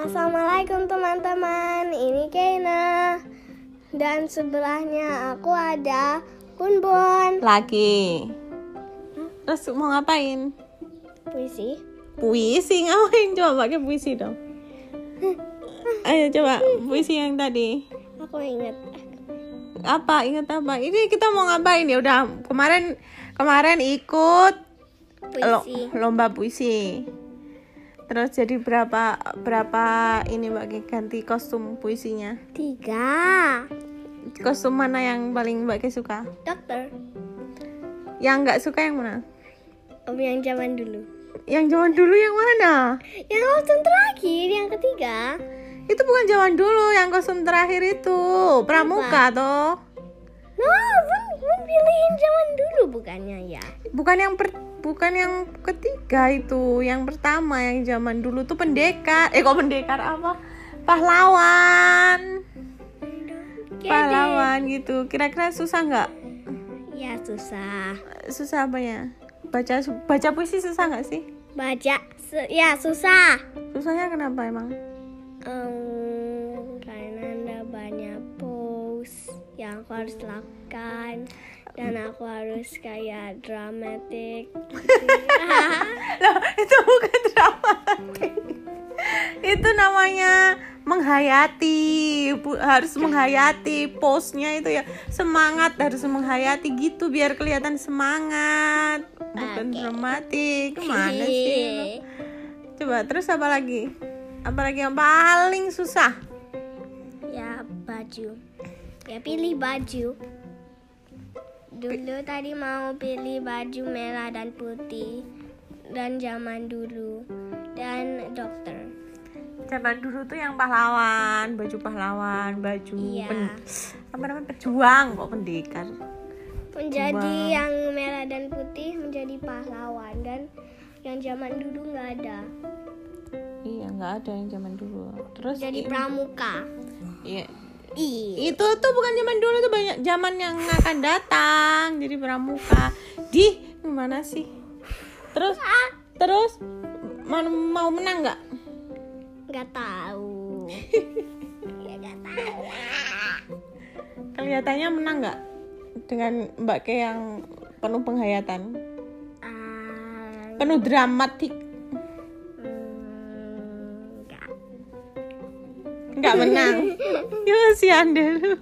Assalamualaikum teman-teman, ini Keina Dan sebelahnya aku ada Bun Lagi. Terus mau ngapain? Puisi Puisi ngapain? Coba pakai puisi dong. Ayo coba puisi yang tadi. Aku ingat Apa? Ingat apa? Ini kita mau ngapain ya? Udah kemarin kemarin ikut puisi lomba puisi. Terus jadi berapa berapa ini Mbak ganti kostum puisinya? Tiga Kostum mana yang paling Mbak suka? Dokter Yang nggak suka yang mana? Om yang zaman dulu Yang zaman dulu yang mana? Yang kostum terakhir, yang ketiga Itu bukan zaman dulu, yang kostum terakhir itu pramuka toh. No, Bun, Bun pilihin zaman dulu bukannya ya Bukan yang per, bukan yang ketiga itu, yang pertama yang zaman dulu tuh pendekar. Eh kok pendekar apa? Pahlawan. Pahlawan gitu. Kira-kira susah nggak? Ya susah Susah apa ya? Baca baca puisi susah nggak sih? Baca, su- ya susah Susahnya kenapa emang? Em, yang aku harus lakukan dan aku harus kayak dramatik Loh, itu bukan dramatik. itu namanya menghayati, Bu- harus menghayati posnya itu ya. Semangat harus menghayati gitu biar kelihatan semangat. Bukan Oke. dramatik. Ke mana sih? lu? Coba terus apa lagi? Apa lagi yang paling susah? ya baju ya pilih baju dulu tadi mau pilih baju merah dan putih dan zaman dulu dan dokter Zaman dulu tuh yang pahlawan, baju pahlawan, baju Iya. pen- apa namanya pejuang kok pendekar. menjadi yang merah dan putih menjadi pahlawan dan yang zaman dulu nggak ada Iya, nggak ada yang zaman dulu. Terus jadi pramuka Iya. Iya. Itu tuh bukan zaman dulu tuh banyak zaman yang akan datang. Jadi pramuka. Di gimana sih? Terus terus mau, mau menang nggak? nggak tahu ya nggak tahu Kelihatannya menang nggak dengan Mbak Ke yang penuh penghayatan, Ah, penuh dramatik, nggak menang ya si Andel.